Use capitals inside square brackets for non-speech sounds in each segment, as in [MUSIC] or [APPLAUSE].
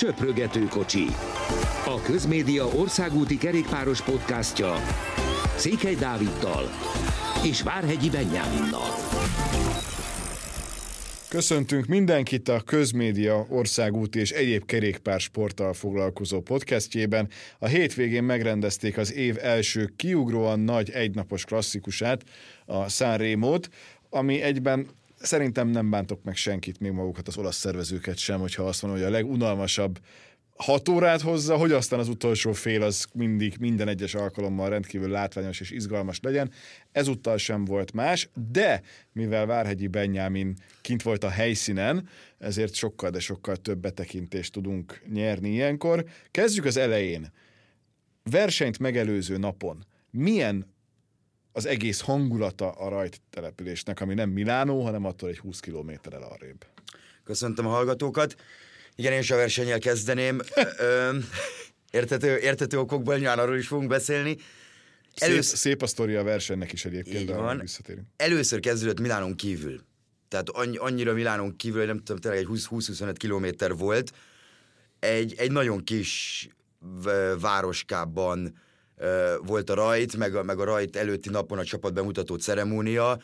Söprögető kocsi. A Közmédia országúti kerékpáros podcastja Székely Dáviddal és Várhegyi Benyáminnal. Köszöntünk mindenkit a Közmédia országúti és egyéb kerékpársporttal foglalkozó podcastjében. A hétvégén megrendezték az év első kiugróan nagy egynapos klasszikusát, a Sanremo-t, ami egyben szerintem nem bántok meg senkit, még magukat az olasz szervezőket sem, hogyha azt mondom, hogy a legunalmasabb hat órát hozza, hogy aztán az utolsó fél az mindig minden egyes alkalommal rendkívül látványos és izgalmas legyen. Ezúttal sem volt más, de mivel Várhegyi Benyámin kint volt a helyszínen, ezért sokkal, de sokkal több betekintést tudunk nyerni ilyenkor. Kezdjük az elején. Versenyt megelőző napon milyen az egész hangulata a rajt településnek, ami nem Milánó, hanem attól egy 20 kilométerrel arrébb. Köszöntöm a hallgatókat. Igen, én is a versennyel kezdeném. Értető, értető okokból nyilván arról is fogunk beszélni. Elősz... Szép, szép a sztori a versenynek is egyébként, de van. visszatérünk. Először kezdődött Milánon kívül. Tehát annyi, annyira Milánon kívül, hogy nem tudom, tényleg egy 20-25 kilométer volt. Egy, egy nagyon kis városkában volt a rajt, meg a, meg a rajt előtti napon a csapat bemutató ceremónia.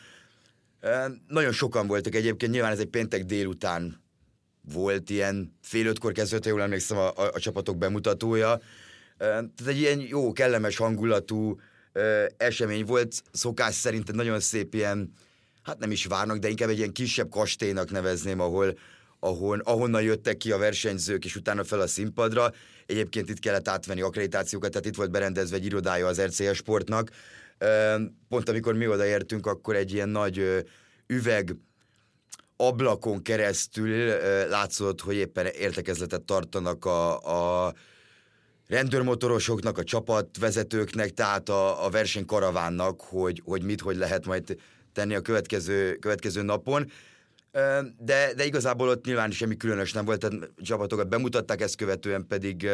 Nagyon sokan voltak egyébként, nyilván ez egy péntek délután volt ilyen fél ötkor kezdődött, jól emlékszem, a, a, a csapatok bemutatója. Tehát egy ilyen jó, kellemes hangulatú esemény volt, szokás szerint egy nagyon szép ilyen, hát nem is várnak, de inkább egy ilyen kisebb kastélynak nevezném, ahol, ahon, ahonnan jöttek ki a versenyzők, és utána fel a színpadra. Egyébként itt kellett átvenni akkreditációkat, tehát itt volt berendezve egy irodája az RCS Sportnak. Pont amikor mi odaértünk, akkor egy ilyen nagy üveg ablakon keresztül látszott, hogy éppen értekezletet tartanak a, a rendőrmotorosoknak, a csapatvezetőknek, tehát a, a versenykaravánnak, hogy, hogy mit, hogy lehet majd tenni a következő, következő napon. De, de igazából ott nyilván semmi különös nem volt, tehát csapatokat bemutatták, ezt követően pedig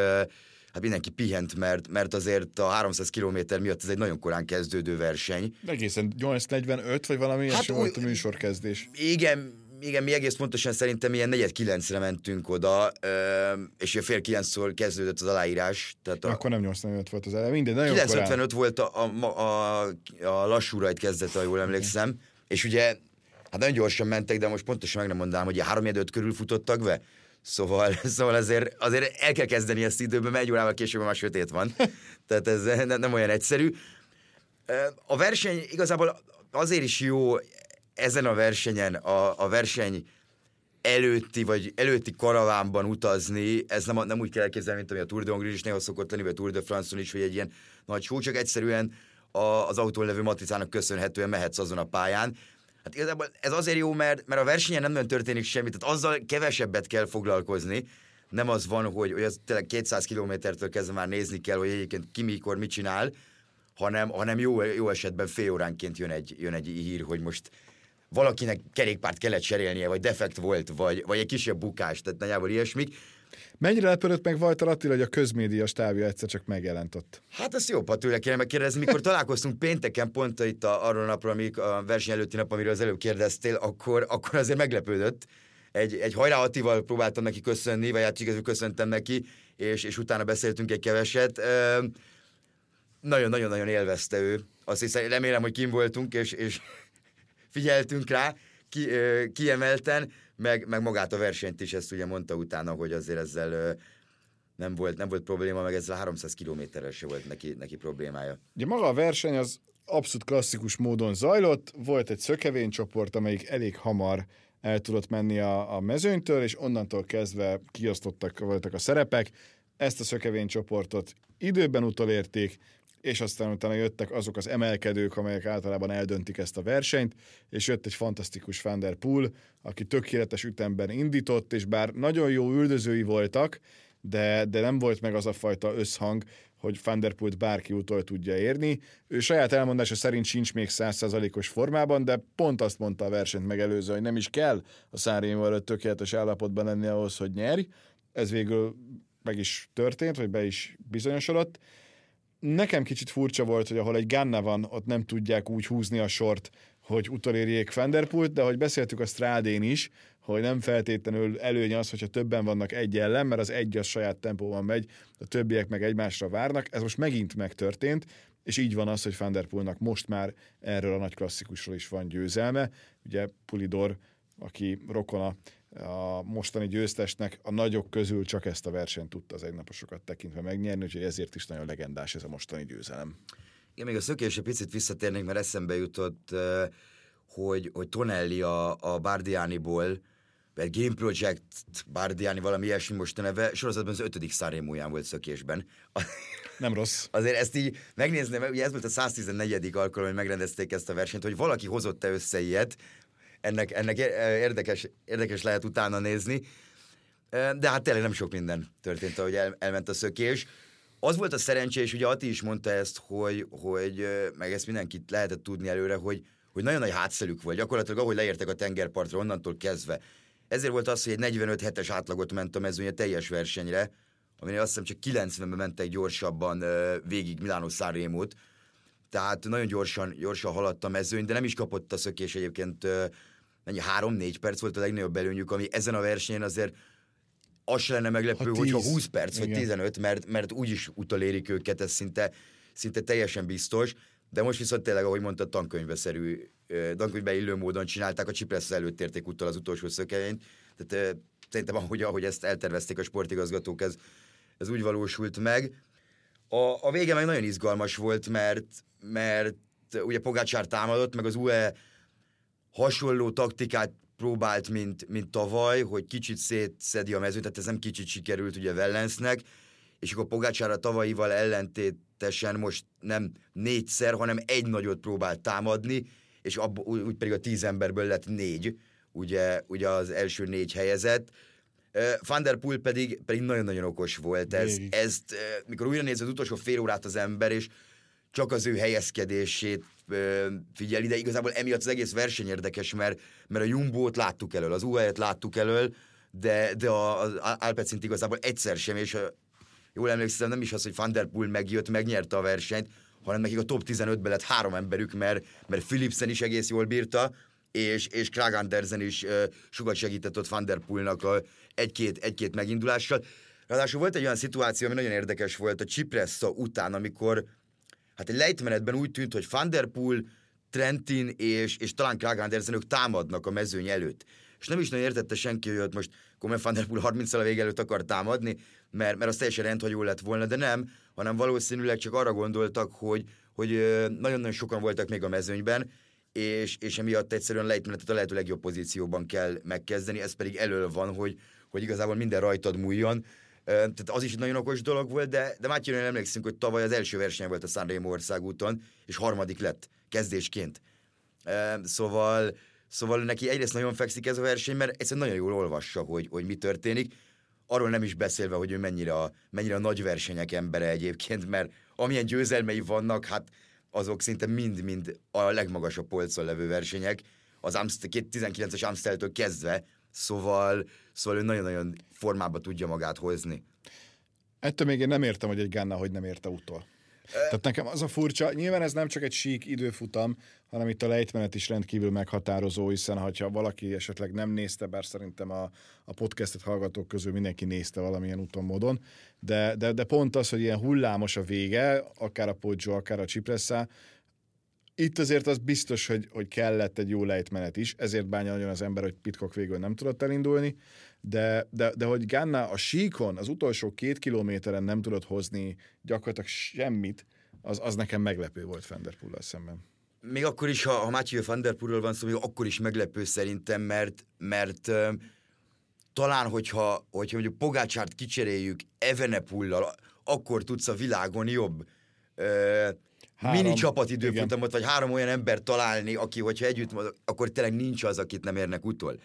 hát mindenki pihent, mert, mert azért a 300 km miatt ez egy nagyon korán kezdődő verseny. Egészen 8.45 vagy valami hát, ilyesmi volt a műsorkezdés. Igen, igen, mi egész pontosan szerintem ilyen negyed kilencre mentünk oda, és fél kilenckor kezdődött az aláírás. Tehát a Akkor nem 8.45 volt az eleje, minden nagyon korán. 955 volt a, a, a, a lassú rajt kezdete, ha jól emlékszem, és ugye, hát nagyon gyorsan mentek, de most pontosan meg nem mondanám, hogy 3 5 körül futottak be. Szóval, [LAUGHS] szóval azért, azért el kell kezdeni ezt időben, egy órával később már sötét van. [LAUGHS] Tehát ez nem, nem olyan egyszerű. A verseny igazából azért is jó ezen a versenyen, a, a verseny előtti, vagy előtti karavánban utazni, ez nem, nem úgy kell elképzelni, mint ami a Tour de Hongrie is néha szokott lenni, vagy a Tour de France-on is, hogy egy ilyen nagy show, csak egyszerűen a, az autón levő matricának köszönhetően mehetsz azon a pályán. Hát igazából ez azért jó, mert, mert a versenyen nem nagyon történik semmi, tehát azzal kevesebbet kell foglalkozni. Nem az van, hogy, hogy az tényleg 200 kilométertől kezdve már nézni kell, hogy egyébként ki mikor mit csinál, hanem, hanem jó, jó esetben fél óránként jön egy, jön egy hír, hogy most valakinek kerékpárt kellett cserélnie, vagy defekt volt, vagy, vagy egy kisebb bukás, tehát nagyjából ilyesmik. Mennyire lepődött meg Vajtar Attila, hogy a közmédia stábja egyszer csak megjelent ott? Hát ezt ha tőle kéne megkérdezni. Mikor [LAUGHS] találkoztunk pénteken, pont itt a, arról a napról, amik a verseny előtti nap, amiről az előbb kérdeztél, akkor, akkor azért meglepődött. Egy, egy hajrá Attival próbáltam neki köszönni, vagy hát igazul köszöntem neki, és, és utána beszéltünk egy keveset. Nagyon-nagyon-nagyon élvezte ő. Azt hiszem, remélem, hogy kim voltunk, és, és [LAUGHS] figyeltünk rá ki, ö, kiemelten, meg, meg magát a versenyt is, ezt ugye mondta utána, hogy azért ezzel nem volt, nem volt probléma, meg ezzel a 300 kilométerrel se volt neki, neki problémája. Ugye maga a verseny az abszolút klasszikus módon zajlott, volt egy szökevénycsoport, amelyik elég hamar el tudott menni a, a mezőnytől, és onnantól kezdve kiosztottak voltak a szerepek. Ezt a szökevénycsoportot időben utolérték, és aztán utána jöttek azok az emelkedők, amelyek általában eldöntik ezt a versenyt, és jött egy fantasztikus Van der Poel, aki tökéletes ütemben indított, és bár nagyon jó üldözői voltak, de, de nem volt meg az a fajta összhang, hogy Van der Poelt bárki utol tudja érni. Ő saját elmondása szerint sincs még százszázalékos formában, de pont azt mondta a versenyt megelőző, hogy nem is kell a Sanremo előtt tökéletes állapotban lenni ahhoz, hogy nyerj. Ez végül meg is történt, vagy be is bizonyosodott. Nekem kicsit furcsa volt, hogy ahol egy Ganna van, ott nem tudják úgy húzni a sort, hogy utolérjék Vanderpult, de hogy beszéltük a Strádén is, hogy nem feltétlenül előny az, hogyha többen vannak egy ellen, mert az egy a saját tempóban megy, a többiek meg egymásra várnak. Ez most megint megtörtént, és így van az, hogy Vanderpoolnak most már erről a nagy klasszikusról is van győzelme. Ugye Pulidor, aki rokona a mostani győztesnek a nagyok közül csak ezt a versenyt tudta az egynaposokat tekintve megnyerni, úgyhogy ezért is nagyon legendás ez a mostani győzelem. Igen, még a szökésre picit visszatérnék, mert eszembe jutott, hogy, hogy Tonelli a, a Bardianiból, vagy Game Project Bardiani, valami ilyesmi most a neve, sorozatban az ötödik szárémúján volt szökésben. [LAUGHS] Nem rossz. Azért ezt így megnézném, ugye ez volt a 114. alkalom, hogy megrendezték ezt a versenyt, hogy valaki hozott-e össze ilyet, ennek, ennek érdekes, érdekes lehet utána nézni. De hát tényleg nem sok minden történt, ahogy el, elment a szökés. Az volt a szerencsés, ugye Ati is mondta ezt, hogy, hogy meg ezt mindenkit lehetett tudni előre, hogy, hogy nagyon nagy hátszelük volt. Gyakorlatilag ahogy leértek a tengerpartra, onnantól kezdve. Ezért volt az, hogy egy 45 hetes átlagot ment a mezőny a teljes versenyre, aminél azt hiszem csak 90-ben mentek gyorsabban végig Milánó Sanremo-t. Tehát nagyon gyorsan, gyorsan haladt a mezőny, de nem is kapott a szökés egyébként mennyi, három-négy perc volt a legnagyobb előnyük, ami ezen a versenyen azért az se lenne meglepő, ha hogyha 20 perc vagy Igen. 15, mert, mert úgyis utolérik őket, ez szinte, szinte teljesen biztos, de most viszont tényleg, ahogy mondta, tankönyveszerű, tankönyvbe illő módon csinálták, a Csipressz előtt érték utol az utolsó szökenyt, tehát szerintem ahogy, ahogy ezt eltervezték a sportigazgatók, ez, ez úgy valósult meg. A, a vége meg nagyon izgalmas volt, mert, mert ugye Pogácsár támadott, meg az UE hasonló taktikát próbált, mint, mint tavaly, hogy kicsit szétszedi a mezőt, tehát ez nem kicsit sikerült ugye Vellensnek, és akkor Pogácsára tavalyival ellentétesen most nem négyszer, hanem egy nagyot próbált támadni, és abba, úgy pedig a tíz emberből lett négy, ugye, ugye az első négy helyezett. Van der Poel pedig, pedig nagyon-nagyon okos volt. Ez, ezt, mikor újra néz az utolsó fél órát az ember, és csak az ő helyezkedését figyeli, de igazából emiatt az egész verseny érdekes, mert, mert a Jumbo-t láttuk elől, az UAE-t láttuk elől, de, de az Alpecint igazából egyszer sem, és jól emlékszem, nem is az, hogy Van Der Poel megjött, megnyerte a versenyt, hanem nekik a top 15-ben lett három emberük, mert, mert Philipsen is egész jól bírta, és, és Krag Andersen is uh, sokat segített ott Van Der Poelnak a egy-két, egy-két megindulással. Ráadásul volt egy olyan szituáció, ami nagyon érdekes volt a Cipressa után, amikor hát egy lejtmenetben úgy tűnt, hogy Van Der Poel, Trentin és, és talán Krag Andersen ők támadnak a mezőny előtt. És nem is nagyon értette senki, hogy ott most komolyan Van Der Poel 30 a vége előtt akar támadni, mert, mert az teljesen rendhagyó lett volna, de nem, hanem valószínűleg csak arra gondoltak, hogy, hogy nagyon-nagyon sokan voltak még a mezőnyben, és, és emiatt egyszerűen lejtmenetet a lehető legjobb pozícióban kell megkezdeni, ez pedig elől van, hogy, hogy igazából minden rajtad múljon, tehát az is egy nagyon okos dolog volt, de, de Mátyonén emlékszünk, hogy tavaly az ország verseny volt a Sanremo országúton, és harmadik lett kezdésként. Szóval, szóval neki egyrészt nagyon fekszik ez a verseny, mert egyszerűen nagyon jól olvassa, hogy, hogy mi történik. Arról nem is beszélve, hogy ő mennyire a, mennyire a nagy versenyek embere egyébként, mert amilyen győzelmei vannak, hát azok szinte mind-mind a legmagasabb polcon levő versenyek, az Amstel, 19-es Amsteltől kezdve, Szóval, szóval ő nagyon-nagyon formába tudja magát hozni. Ettől még én nem értem, hogy egy Ganna hogy nem érte utol. Tehát nekem az a furcsa, nyilván ez nem csak egy sík időfutam, hanem itt a lejtmenet is rendkívül meghatározó, hiszen ha valaki esetleg nem nézte, bár szerintem a, a podcastet hallgatók közül mindenki nézte valamilyen úton, módon, de, de, de pont az, hogy ilyen hullámos a vége, akár a Poggio, akár a Cipressa, itt azért az biztos, hogy, hogy kellett egy jó lejtmenet is, ezért bánja nagyon az ember, hogy Pitkok végül nem tudott elindulni, de, de, de hogy Ganna a síkon az utolsó két kilométeren nem tudott hozni gyakorlatilag semmit, az, az nekem meglepő volt Fenderpullal szemben. Még akkor is, ha, ha Matthew Fenderpullról van szó, még akkor is meglepő szerintem, mert, mert uh, talán, hogyha, hogyha mondjuk Pogácsárt kicseréljük Evenepullal, akkor tudsz a világon jobb uh, három, mini csapatidőfutamot, vagy három olyan ember találni, aki, hogyha együtt akkor tényleg nincs az, akit nem érnek utol.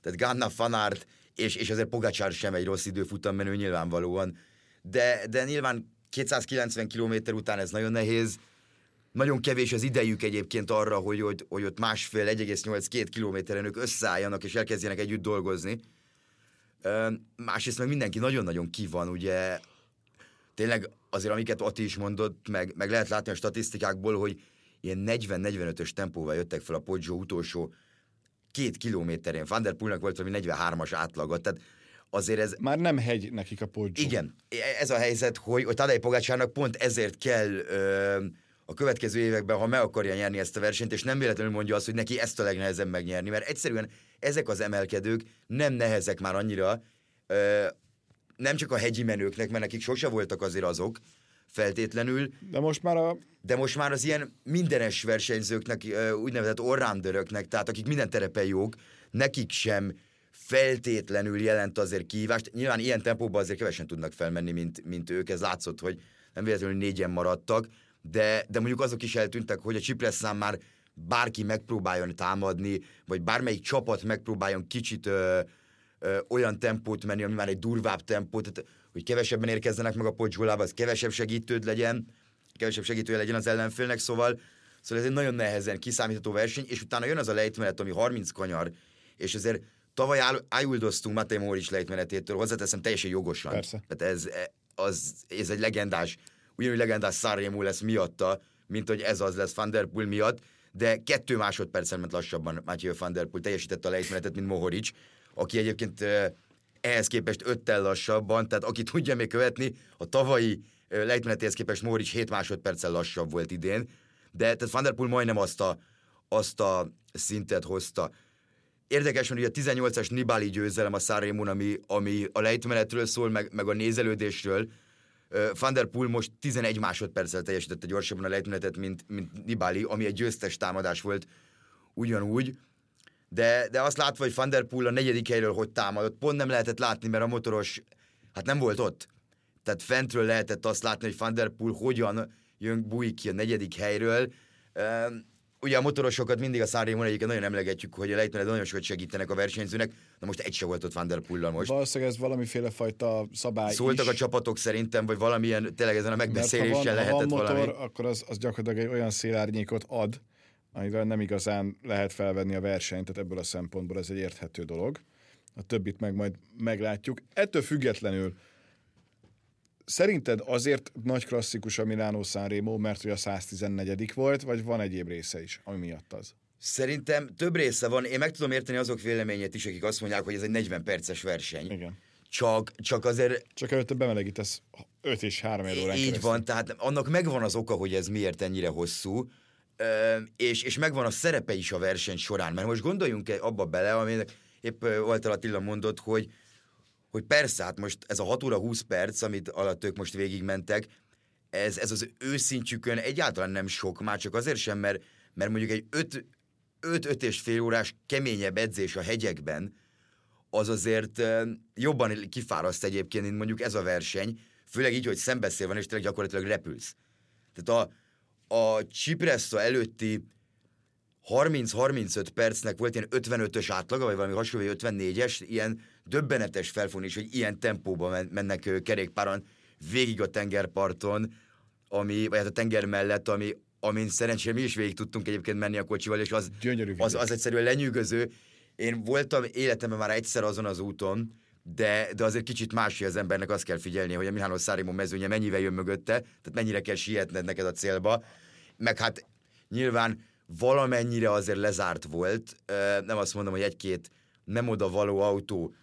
Tehát Ganna, Fanart, és, és azért Pogacsár sem egy rossz időfutam menő nyilvánvalóan. De, de nyilván 290 km után ez nagyon nehéz. Nagyon kevés az idejük egyébként arra, hogy, hogy, hogy ott másfél, 1,8-2 kilométeren ők összeálljanak és elkezdjenek együtt dolgozni. Másrészt meg mindenki nagyon-nagyon ki van, ugye tényleg azért, amiket Ati is mondott, meg, meg lehet látni a statisztikákból, hogy ilyen 40-45-ös tempóval jöttek fel a Poggio utolsó két kilométerén. Van der Poelnak volt valami 43-as átlaga, tehát azért ez... Már nem hegy nekik a Poggio. Igen, ez a helyzet, hogy, hogy Tadej Pogácsának pont ezért kell ö, a következő években, ha meg akarja nyerni ezt a versenyt, és nem véletlenül mondja azt, hogy neki ezt a legnehezebb megnyerni, mert egyszerűen ezek az emelkedők nem nehezek már annyira, ö, nem csak a hegyi menőknek, mert nekik sose voltak azért azok, feltétlenül. De most már a... De most már az ilyen mindenes versenyzőknek, úgynevezett orránderöknek, tehát akik minden terepen jók, nekik sem feltétlenül jelent azért kihívást. Nyilván ilyen tempóban azért kevesen tudnak felmenni, mint, mint ők. Ez látszott, hogy nem véletlenül négyen maradtak, de, de mondjuk azok is eltűntek, hogy a Csipresszán már bárki megpróbáljon támadni, vagy bármelyik csapat megpróbáljon kicsit ö, ö, olyan tempót menni, ami már egy durvább tempót, tehát, hogy kevesebben érkezzenek meg a podzsolába, az kevesebb segítőd legyen, kevesebb segítője legyen az ellenfélnek, szóval, szóval ez egy nagyon nehezen kiszámítható verseny, és utána jön az a lejtmenet, ami 30 kanyar, és azért tavaly ájuldoztunk Matej Móris lejtmenetétől, hozzáteszem teljesen jogosan. Persze. Tehát ez, az, ez egy legendás, ugyanúgy legendás Sanremo lesz miatta, mint hogy ez az lesz Van Der Poel miatt, de kettő másodpercen ment lassabban Mathieu Van Der Poel teljesítette a lejtmenetet, mint Mohoric, aki egyébként ehhez képest öttel lassabban, tehát aki tudja még követni, a tavalyi lejtmenetéhez képest Mohoric 7 másodperccel lassabb volt idén, de tehát Van Der Poel majdnem azt a, azt a szintet hozta. Érdekes, hogy a 18-as Nibali győzelem a Sanremon, ami, ami a lejtmenetről szól, meg, meg a nézelődésről, van der Poel most 11 másodperccel teljesítette gyorsabban a lejtmenetet, mint, mint Nibali, ami egy győztes támadás volt ugyanúgy. De, de azt látva, hogy Van der Poel a negyedik helyről hogy támadott, pont nem lehetett látni, mert a motoros hát nem volt ott. Tehát fentről lehetett azt látni, hogy Van der Poel hogyan jön, bújik ki a negyedik helyről. Ugye a motorosokat mindig a Sanremo egyiket nagyon emlegetjük, hogy a lejtmenet nagyon sokat segítenek a versenyzőnek, de most egy se volt ott Van der most. Valószínűleg ez valamiféle fajta szabály Szóltak is. a csapatok szerintem, vagy valamilyen, tényleg ezen a megbeszélésen Mert ha van, lehetett ha van motor, valami. akkor az, az gyakorlatilag egy olyan szélárnyékot ad, amivel nem igazán lehet felvenni a versenyt, tehát ebből a szempontból ez egy érthető dolog. A többit meg majd meglátjuk. Ettől függetlenül Szerinted azért nagy klasszikus a Milánó Sanremo, mert hogy a 114 volt, vagy van egyéb része is, ami miatt az? Szerintem több része van. Én meg tudom érteni azok véleményét is, akik azt mondják, hogy ez egy 40 perces verseny. Igen. Csak, csak azért Csak előtte bemelegítesz 5 és 3 órán így keresztül. van, tehát annak megvan az oka, hogy ez miért ennyire hosszú, és, és megvan a szerepe is a verseny során. Mert most gondoljunk abba bele, aminek épp Walter Attila mondott, hogy, hogy persze, hát most ez a 6 óra 20 perc, amit alatt ők most végigmentek, ez, ez az őszintjükön egyáltalán nem sok, már csak azért sem, mert, mert mondjuk egy 5 5-5 és fél órás keményebb edzés a hegyekben, az azért jobban kifáraszt egyébként, mint mondjuk ez a verseny, főleg így, hogy szembeszél van, és tényleg gyakorlatilag repülsz. Tehát a, a Cipressa előtti 30-35 percnek volt ilyen 55-ös átlaga, vagy valami hasonló, vagy 54-es, ilyen döbbenetes felfogni, hogy ilyen tempóban men- mennek kerékpáron végig a tengerparton, ami, vagy hát a tenger mellett, ami, amin szerencsére mi is végig tudtunk egyébként menni a kocsival, és az, Gyönyörű az, az egyszerűen lenyűgöző. Én voltam életemben már egyszer azon az úton, de, de azért kicsit más, hogy az embernek azt kell figyelni, hogy a Milánó Szárimo mezőnye mennyivel jön mögötte, tehát mennyire kell sietned neked a célba. Meg hát nyilván valamennyire azért lezárt volt. Nem azt mondom, hogy egy-két nem oda való autó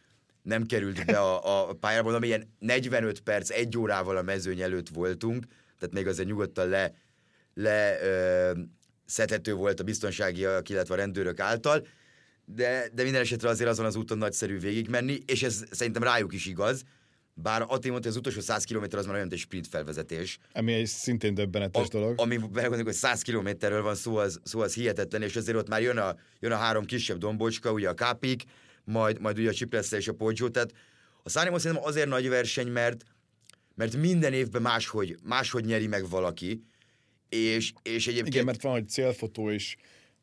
nem került be a, a pályára, mondom, ilyen 45 perc, egy órával a mezőny előtt voltunk, tehát még azért nyugodtan le, le ö, szedhető volt a biztonságiak, illetve a rendőrök által, de, de minden esetre azért azon az úton nagyszerű végigmenni, és ez szerintem rájuk is igaz, bár Ati mondta, hogy az utolsó 100 km az már olyan, mint egy sprint felvezetés. Ami egy szintén döbbenetes A, dolog. ami belegondolunk, hogy 100 kilométerről van szó az, szó, az hihetetlen, és azért ott már jön a, jön a három kisebb dombocska, ugye a Kápik, majd, majd ugye a Cipressa és a Poggio, tehát a Sanremo szerintem azért nagy verseny, mert, mert minden évben máshogy, máshogy nyeri meg valaki, és, és egyébként... Igen, mert van, hogy célfotó is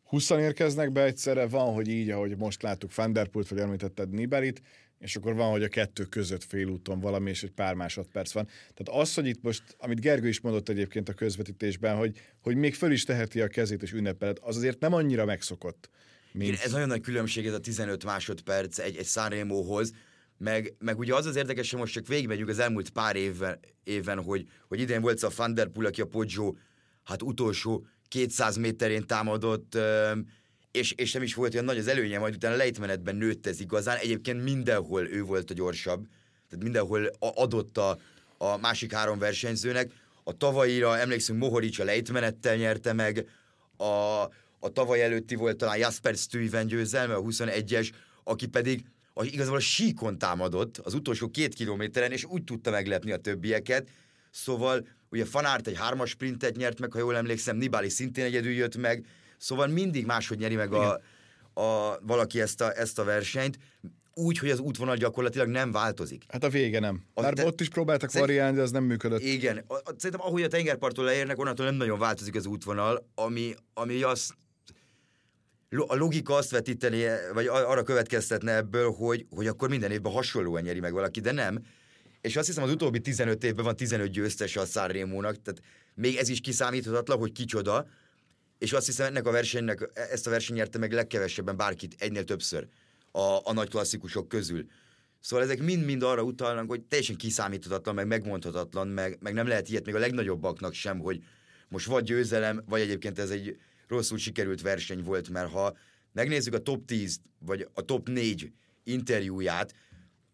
20 érkeznek be egyszerre, van, hogy így, ahogy most láttuk Van der Poelt, vagy említetted Niberit, és akkor van, hogy a kettő között félúton valami, és egy pár másodperc van. Tehát az, hogy itt most, amit Gergő is mondott egyébként a közvetítésben, hogy, hogy még föl is teheti a kezét és ünnepeled, az azért nem annyira megszokott. Mint... Ez nagyon nagy különbség ez a 15 másodperc egy, egy Sanremo-hoz, meg, meg ugye az az érdekes, hogy most csak végigmegyünk az elmúlt pár évben, évben hogy, hogy idén volt a Van der Poel, aki a Poggio hát utolsó 200 méterén támadott, és, és nem is volt olyan nagy az előnye, majd utána lejtmenetben nőtt ez igazán. Egyébként mindenhol ő volt a gyorsabb, tehát mindenhol adott a, a másik három versenyzőnek. A tavalyira, emlékszünk, Mohoric a lejtmenettel nyerte meg, a, a tavaly előtti volt talán Jasper Stuyven győzelme, a 21-es, aki pedig a, igazából a síkon támadott az utolsó két kilométeren, és úgy tudta meglepni a többieket. Szóval ugye Fanárt egy hármas sprintet nyert meg, ha jól emlékszem, Nibali szintén egyedül jött meg, szóval mindig máshogy nyeri meg a, a, valaki ezt a, ezt a versenyt, úgy, hogy az útvonal gyakorlatilag nem változik. Hát a vége nem. Már te... ott is próbáltak Szerint... variálni, de az nem működött. Igen. A, szerintem ahogy a tengerparttól leérnek, onnantól nem nagyon változik az útvonal, ami, ami azt a logika azt vetíteni, vagy arra következtetne ebből, hogy, hogy akkor minden évben hasonlóan nyeri meg valaki, de nem. És azt hiszem az utóbbi 15 évben van 15 győztes a Sanremo-nak, tehát még ez is kiszámíthatatlan, hogy kicsoda, és azt hiszem ennek a versenynek, ezt a versenyt nyerte meg legkevesebben bárkit egynél többször a, a nagy klasszikusok közül. Szóval ezek mind-mind arra utalnak, hogy teljesen kiszámíthatatlan, meg megmondhatatlan, meg, meg nem lehet ilyet még a legnagyobbaknak sem, hogy most vagy győzelem, vagy egyébként ez egy rosszul sikerült verseny volt, mert ha megnézzük a top 10 vagy a top 4 interjúját,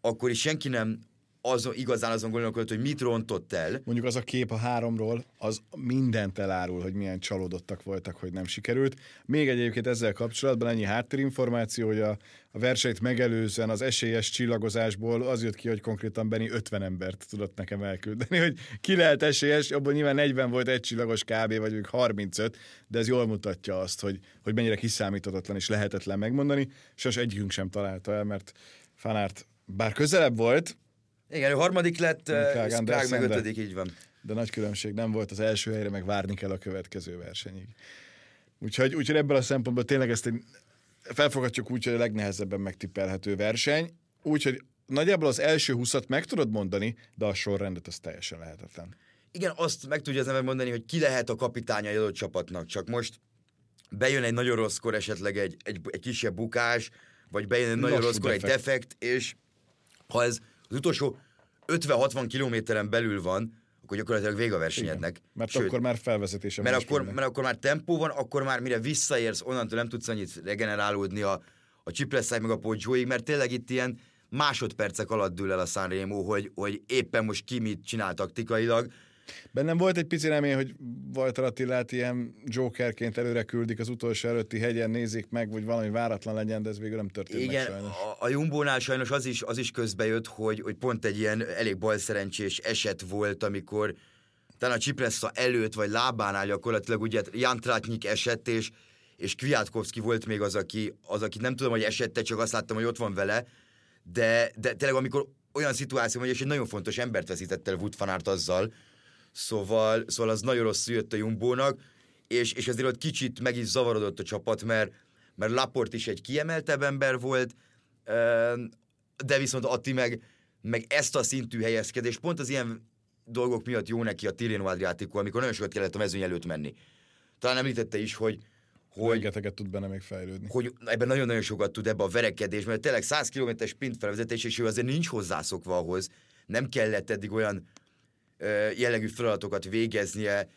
akkor is senki nem az, igazán azon gondolkodott, hogy mit rontott el. Mondjuk az a kép a háromról, az mindent elárul, hogy milyen csalódottak voltak, hogy nem sikerült. Még egyébként ezzel kapcsolatban ennyi háttérinformáció, hogy a, a versenyt megelőzően az esélyes csillagozásból az jött ki, hogy konkrétan Beni 50 embert tudott nekem elküldeni, hogy ki lehet esélyes, abban nyilván 40 volt egy csillagos kb. vagy még 35, de ez jól mutatja azt, hogy, hogy mennyire kiszámíthatatlan és lehetetlen megmondani, és egyikünk sem találta el, mert Fanárt bár közelebb volt, igen, ő harmadik lett, Skrág meg ötödik, így van. De nagy különbség nem volt az első helyre, meg várni kell a következő versenyig. Úgyhogy, úgyhogy ebből a szempontból tényleg ezt egy, felfogadjuk úgy, hogy a legnehezebben megtippelhető verseny. Úgyhogy nagyjából az első húszat meg tudod mondani, de a sorrendet az teljesen lehetetlen. Igen, azt meg tudja az ember mondani, hogy ki lehet a kapitánya egy adott csapatnak, csak most bejön egy nagyon rosszkor esetleg egy, egy, egy kisebb bukás, vagy bejön egy nagyon rosszkor egy defekt, és ha ez az utolsó 50-60 kilométeren belül van, akkor gyakorlatilag vége a versenyednek. Igen, mert Sőt, akkor már felvezetése mert akkor, mert akkor már tempó van, akkor már mire visszaérsz, onnantól nem tudsz annyit regenerálódni a, a Csipreszáj meg a Poggioig, mert tényleg itt ilyen másodpercek alatt dől el a Sanremo, hogy, hogy éppen most ki mit csinál taktikailag, Bennem volt egy pici remény, hogy Walter Attilát ilyen jokerként előre küldik az utolsó előtti hegyen, nézik meg, hogy valami váratlan legyen, de ez végül nem történt Igen, meg sajnos. A, a Jumbónál sajnos az is, az is közbejött, hogy, hogy pont egy ilyen elég balszerencsés eset volt, amikor talán a Csipressa előtt vagy lábánál gyakorlatilag ugye Jan Tratnyik esett, és, és Kwiatkowski volt még az, aki, az, aki nem tudom, hogy esette, csak azt láttam, hogy ott van vele, de, de tényleg amikor olyan szituáció, hogy és egy nagyon fontos embert veszített el Wood azzal, Szóval, szóval az nagyon rossz jött a Jumbónak, és, és ezért ott kicsit meg is zavarodott a csapat, mert, mert Laport is egy kiemeltebb ember volt, de viszont Atti meg, meg ezt a szintű helyezkedést, pont az ilyen dolgok miatt jó neki a Tirreno Adriatico, amikor nagyon sokat kellett a mezőny előtt menni. Talán említette is, hogy hogy, Rengeteget tud benne még fejlődni. Hogy ebben nagyon-nagyon sokat tud ebbe a verekedés, mert tényleg 100 km sprint felvezetés, és ő azért nincs hozzászokva ahhoz. Nem kellett eddig olyan jellegű feladatokat végeznie.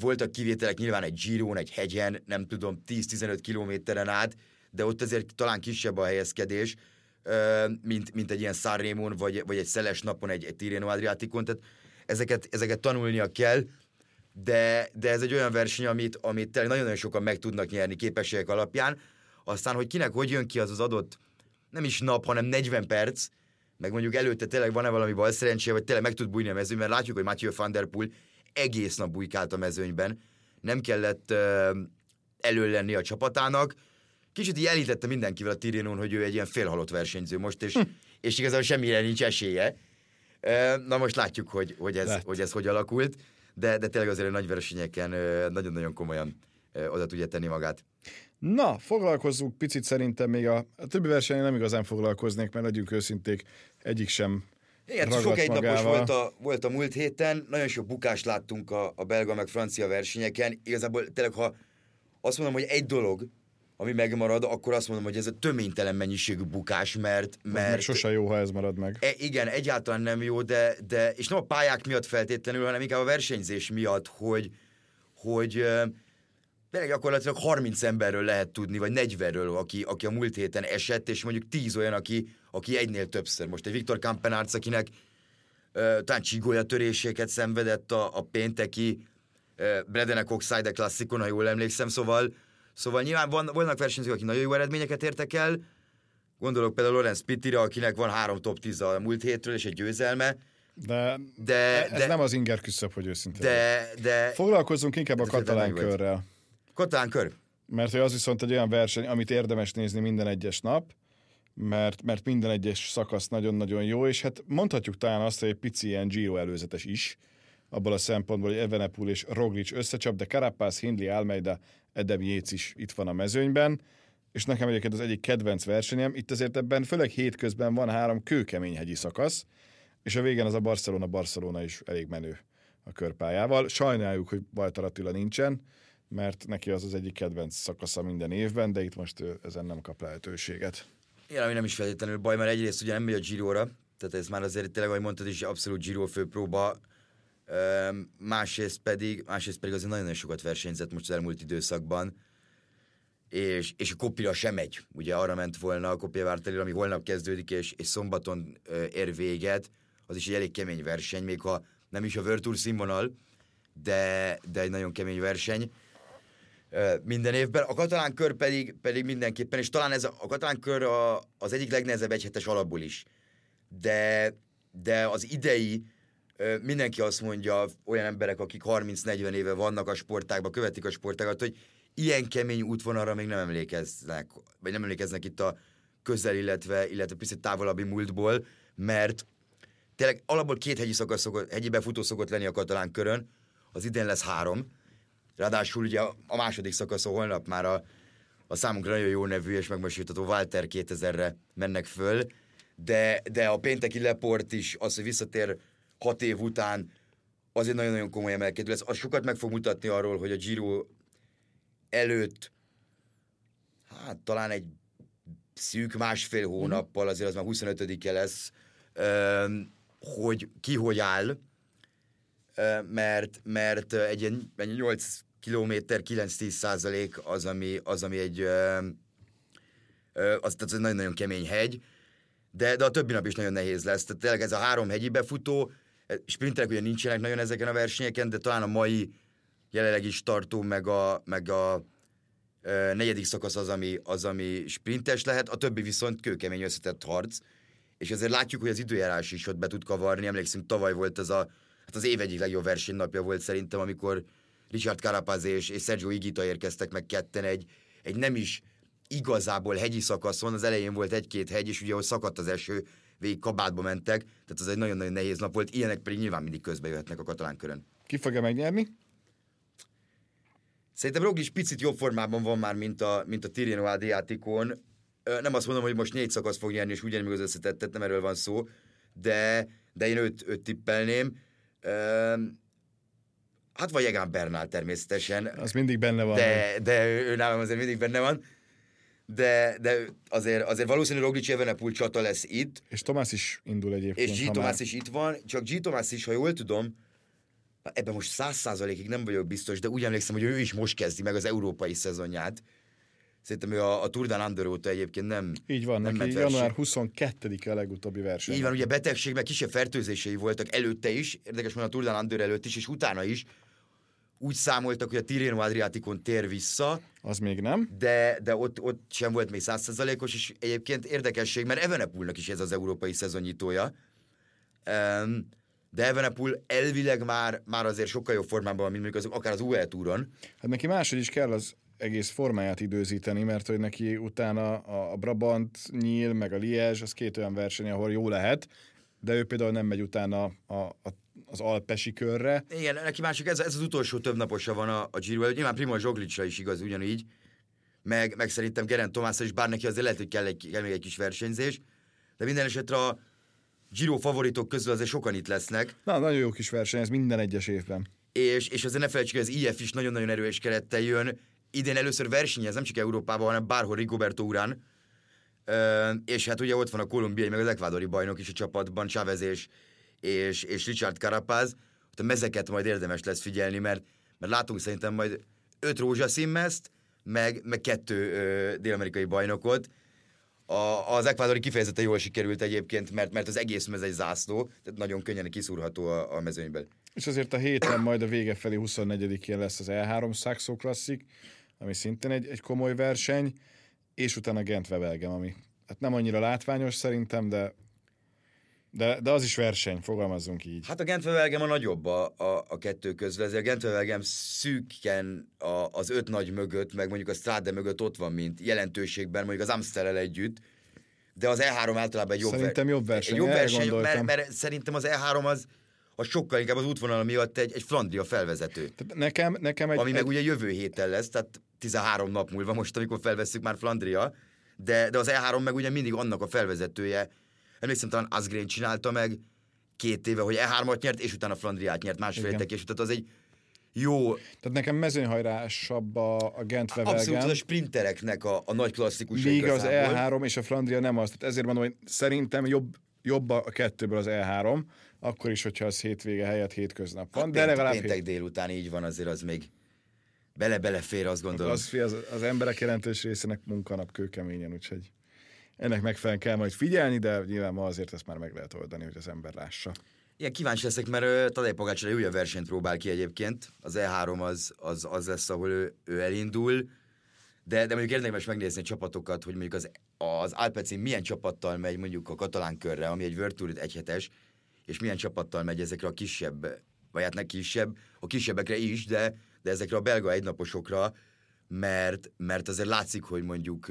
Voltak kivételek nyilván egy Giron, egy hegyen, nem tudom, 10-15 kilométeren át, de ott azért talán kisebb a helyezkedés, mint, mint egy ilyen Sanremon, vagy, vagy egy szeles napon egy, egy Tirreno Adriaticon, tehát ezeket, ezeket tanulnia kell, de, de ez egy olyan verseny, amit, amit tényleg nagyon-nagyon sokan meg tudnak nyerni képességek alapján, aztán, hogy kinek hogy jön ki az az adott, nem is nap, hanem 40 perc, meg mondjuk előtte tényleg van-e valami bal szerencséje, vagy tényleg meg tud bújni a mezőn, mert látjuk, hogy Matthew van der Poel egész nap bujkált a mezőnyben, nem kellett uh, elő lenni a csapatának. Kicsit így elítette mindenkivel a Tirinon, hogy ő egy ilyen félhalott versenyző most, és, hm. és igazából semmire nincs esélye. Uh, na most látjuk, hogy, hogy, ez, hogy ez hogy alakult, de, de tényleg azért a nagy versenyeken uh, nagyon-nagyon komolyan uh, oda tudja tenni magát. Na, foglalkozzunk picit szerintem még a, a többi versenyen nem igazán foglalkoznék, mert legyünk őszinték, egyik sem igen, sok egynapos volt a, volt a múlt héten, nagyon sok bukást láttunk a, a belga meg francia versenyeken. Igazából tényleg, ha azt mondom, hogy egy dolog, ami megmarad, akkor azt mondom, hogy ez a töménytelen mennyiségű bukás, mert... mert meg sose jó, ha ez marad meg. E, igen, egyáltalán nem jó, de, de és nem a pályák miatt feltétlenül, hanem inkább a versenyzés miatt, hogy, hogy tényleg gyakorlatilag 30 emberről lehet tudni, vagy 40-ről, aki, aki a múlt héten esett, és mondjuk 10 olyan, aki, aki egynél többször. Most egy Viktor Kampenárc, akinek uh, talán csigolya töréséket szenvedett a, a pénteki uh, Bredenek Oxide klasszikon, ha jól emlékszem, szóval, szóval nyilván van, vannak versenyzők, akik nagyon jó eredményeket értek el, gondolok például Lorenz Pittira, akinek van három top 10 a múlt hétről, és egy győzelme, De, de, ez de, nem az inger küszöb, hogy őszintén. de, de, Foglalkozzunk inkább a Ez azért katalán körrel. Katalán kör. Mert az viszont egy olyan verseny, amit érdemes nézni minden egyes nap, mert, mert minden egyes szakasz nagyon-nagyon jó, és hát mondhatjuk talán azt, hogy egy pici ilyen Giro előzetes is, abból a szempontból, hogy Evenepul és Roglic összecsap, de Carapaz, Hindley, Almeida, Edem Jéz is itt van a mezőnyben, és nekem egyébként az egyik kedvenc versenyem, itt azért ebben főleg hétközben van három kőkemény hegyi szakasz, és a végén az a Barcelona-Barcelona is elég menő a körpályával. Sajnáljuk, hogy Bajtar Attila nincsen, mert neki az az egyik kedvenc szakasza minden évben, de itt most ő ezen nem kap lehetőséget. Igen, ami nem is feltétlenül baj, mert egyrészt ugye nem megy a Giro-ra, tehát ez már azért tényleg, ahogy mondtad is, abszolút Giro főpróba, másrészt pedig, másrészt pedig azért nagyon-nagyon sokat versenyzett most az elmúlt időszakban, és, és a kopira sem megy. Ugye arra ment volna a kopia Vártelire, ami holnap kezdődik, és, és szombaton ér véget, az is egy elég kemény verseny, még ha nem is a World Tour színvonal, de, de egy nagyon kemény verseny minden évben. A katalán kör pedig, pedig mindenképpen, és talán ez a, a katalán kör a, az egyik legnehezebb egyhetes alapból is. De, de az idei mindenki azt mondja, olyan emberek, akik 30-40 éve vannak a sportágban, követik a sportágat, hogy ilyen kemény útvonalra még nem emlékeznek, vagy nem emlékeznek itt a közel, illetve, illetve picit távolabbi múltból, mert tényleg alapból két hegyi szakasz szokott, hegyi befutó szokott lenni a katalán körön, az idén lesz három, Ráadásul ugye a második szakaszon holnap már a, a számunkra nagyon jó nevű és megmosítható Walter 2000-re mennek föl, de, de a pénteki leport is, az, hogy visszatér hat év után, az egy nagyon-nagyon komoly emelkedő lesz. Az sokat meg fog mutatni arról, hogy a Giro előtt, hát talán egy szűk másfél hónappal, azért az már 25-e lesz, hogy ki hogy áll, mert, mert egy ilyen egy 8 kilométer, 9-10 százalék az, ami, az, ami egy, az, tehát ez nagyon-nagyon kemény hegy, de, de a többi nap is nagyon nehéz lesz. Tehát tényleg ez a három hegyi befutó, eh, sprinterek ugye nincsenek nagyon ezeken a versenyeken, de talán a mai jelenleg is tartó, meg a, meg a ö, negyedik szakasz az ami, az, ami sprintes lehet, a többi viszont kőkemény összetett harc, és azért látjuk, hogy az időjárás is ott be tud kavarni. Emlékszünk, tavaly volt az a, hát az év egyik legjobb versenynapja volt szerintem, amikor Richard Carapaz és, és Sergio Igita érkeztek meg ketten egy, egy nem is igazából hegyi szakaszon, az elején volt egy-két hegy, és ugye ahol szakadt az eső, végig kabátba mentek, tehát az egy nagyon-nagyon nehéz nap volt, ilyenek pedig nyilván mindig közbe jöhetnek a katalán körön. Ki fogja megnyerni? Szerintem Roglic picit jobb formában van már, mint a, mint a Tirreno Adriaticon. Ö, Nem azt mondom, hogy most négy szakasz fog nyerni, és ugyanígy meg az összetettet, nem erről van szó, de, de én őt, őt tippelném. Hát vagy Egan Bernal természetesen, Az mindig benne van. de, de ő, ő nálam azért mindig benne van. De, de azért, azért valószínűleg Roglic Evenepul csata lesz itt, És Tomás is indul egyébként. és G. Tomás is itt van, csak G. Tomás is, ha jól tudom, na, ebben most száz százalékig nem vagyok biztos, de úgy emlékszem, hogy ő is most kezdi meg az európai szezonját. Szerintem ő a, a Tour de Under óta egyébként nem Így van, nem neki január 22-e a legutóbbi verseny. Így van, ugye betegség, meg kisebb fertőzései voltak előtte is, érdekes van a Tour de Under előtt is, és utána is. Úgy számoltak, hogy a Tirreno Adriaticon tér vissza, Az még nem. de, de ott, ott sem volt még százszerzalékos, és egyébként érdekesség, mert Evenepulnak is ez az európai szezonnyitója. Um, de Evenepul elvileg már, már azért sokkal jobb formában van, mint mondjuk az, akár az UE túron. Hát neki máshogy is kell az egész formáját időzíteni, mert hogy neki utána a, a Brabant, Nyíl, meg a Liège, az két olyan verseny, ahol jó lehet, de ő például nem megy utána a, a, az Alpesi körre. Igen, neki másik, ez, ez az utolsó több naposa van a, a Giro előtt. Nyilván Primoz Zsoglicra is igaz ugyanígy, meg, meg szerintem Geraint Thomasra is, bár neki azért lehet, hogy kell, egy, kell még egy kis versenyzés, de minden esetre a Giro favoritok közül azért sokan itt lesznek. Na, nagyon jó kis verseny, ez minden egyes évben. és, és azért ne felejtsük, hogy az IF is nagyon-nagyon erős kerettel jön. Idén először versenyez, nem csak Európában, hanem bárhol Rigoberto urán. Ö, és hát ugye ott van a kolumbiai, meg az ekvádori bajnok is a csapatban, Chávez és, és, és Richard Carapaz. Ott a mezeket majd érdemes lesz figyelni, mert, mert látunk szerintem majd öt rózsaszínmezt, meg, meg kettő ö, dél-amerikai bajnokot. A, az ekvádori kifejezetten jól sikerült egyébként, mert, mert az egész mez egy zászló, tehát nagyon könnyen kiszúrható a, a mezőnyből. És azért a héten majd a vége felé 24-én lesz az E3 Saxo Classic, ami szintén egy, egy komoly verseny, és utána Gent Belgem, ami hát nem annyira látványos szerintem, de de, de az is verseny, fogalmazzunk így. Hát a Gentvevelgem a nagyobb a, a, a kettő közül, ezért a Gentvevelgem szűken a, az öt nagy mögött, meg mondjuk a Strade mögött ott van, mint jelentőségben, mondjuk az Amstel együtt, de az E3 általában egy jobb, Szerintem jobb verseny, egy jobb verseny mert, mert, szerintem az E3 az, az sokkal inkább az útvonal miatt egy, egy Flandria felvezető. Tehát nekem, nekem egy, Ami egy, meg ugye jövő héten lesz, tehát 13 nap múlva most, amikor felveszünk már Flandria, de, de az E3 meg ugye mindig annak a felvezetője. Emlékszem, talán Asgreen csinálta meg két éve, hogy E3-at nyert, és utána Flandriát nyert másfél Igen. és tehát az egy jó, Tehát nekem mezőnyhajrásabb a, a Gent abszolút az a sprintereknek a, a nagy klasszikus. míg az E3 és a Flandria nem az. Tehát ezért mondom, hogy szerintem jobb, jobb a kettőből az E3, akkor is, hogyha az hétvége helyett hétköznap van, Hát de pént- legalább péntek hét, délután így van, azért az még bele-belefér, azt gondolom. az, az, az emberek jelentős részének munkanap kőkeményen, úgyhogy ennek megfelelően kell majd figyelni, de nyilván ma azért ezt már meg lehet oldani, hogy az ember lássa. Igen, kíváncsi leszek, mert ö, Tadej Pogácsra egy újabb versenyt próbál ki egyébként. Az E3 az, az, az lesz, ahol ő, ő elindul. De, de mondjuk érdemes megnézni a csapatokat, hogy mondjuk az, az Alpecin milyen csapattal megy mondjuk a katalán körre, ami egy World Tour egyhetes, és milyen csapattal megy ezekre a kisebb, vagy hát ne kisebb, a kisebbekre is, de, de ezekre a belga egynaposokra, mert, mert azért látszik, hogy mondjuk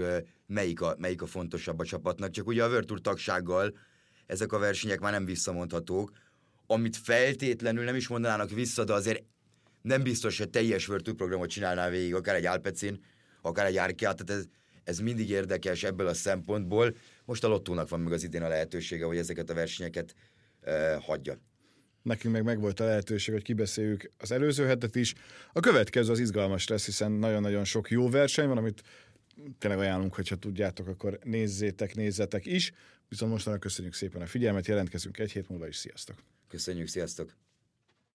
melyik a, melyik a fontosabb a csapatnak. Csak ugye a World Tour tagsággal ezek a versenyek már nem visszamondhatók, amit feltétlenül nem is mondanának vissza, de azért nem biztos, hogy teljes World Tour programot csinálnál végig, akár egy Alpecin, akár egy Arkea, tehát ez, ez mindig érdekes ebből a szempontból. Most a Lottónak van meg az idén a lehetősége, hogy ezeket a versenyeket uh, hagyja. Nekünk meg megvolt a lehetőség, hogy kibeszéljük az előző hetet is. A következő az izgalmas lesz, hiszen nagyon-nagyon sok jó verseny van, amit tényleg ajánlunk, hogyha tudjátok, akkor nézzétek, nézzetek is. Viszont mostanra köszönjük szépen a figyelmet, jelentkezünk egy hét múlva is, sziasztok! Köszönjük, sziasztok!